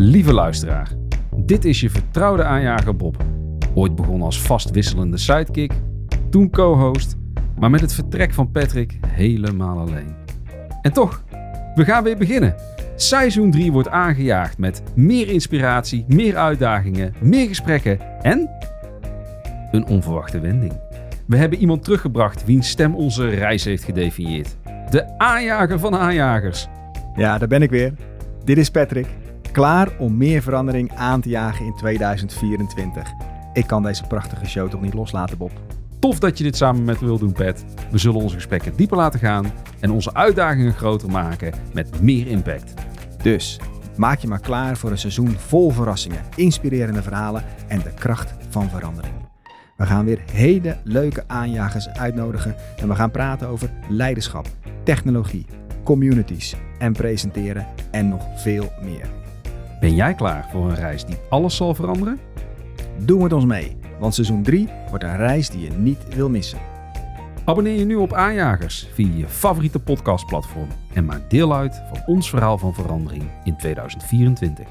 Lieve luisteraar, dit is je vertrouwde aanjager Bob. Ooit begonnen als vastwisselende sidekick, toen co-host, maar met het vertrek van Patrick helemaal alleen. En toch, we gaan weer beginnen. Seizoen 3 wordt aangejaagd met meer inspiratie, meer uitdagingen, meer gesprekken en een onverwachte wending. We hebben iemand teruggebracht wiens stem onze reis heeft gedefinieerd. De aanjager van aanjagers. Ja, daar ben ik weer. Dit is Patrick. Klaar om meer verandering aan te jagen in 2024. Ik kan deze prachtige show toch niet loslaten, Bob. Tof dat je dit samen met me wilt doen, Pat. We zullen onze gesprekken dieper laten gaan en onze uitdagingen groter maken met meer impact. Dus maak je maar klaar voor een seizoen vol verrassingen, inspirerende verhalen en de kracht van verandering. We gaan weer hele leuke aanjagers uitnodigen en we gaan praten over leiderschap, technologie, communities en presenteren en nog veel meer. Ben jij klaar voor een reis die alles zal veranderen? Doe met ons mee, want seizoen 3 wordt een reis die je niet wil missen. Abonneer je nu op Aanjagers via je favoriete podcastplatform en maak deel uit van ons verhaal van verandering in 2024.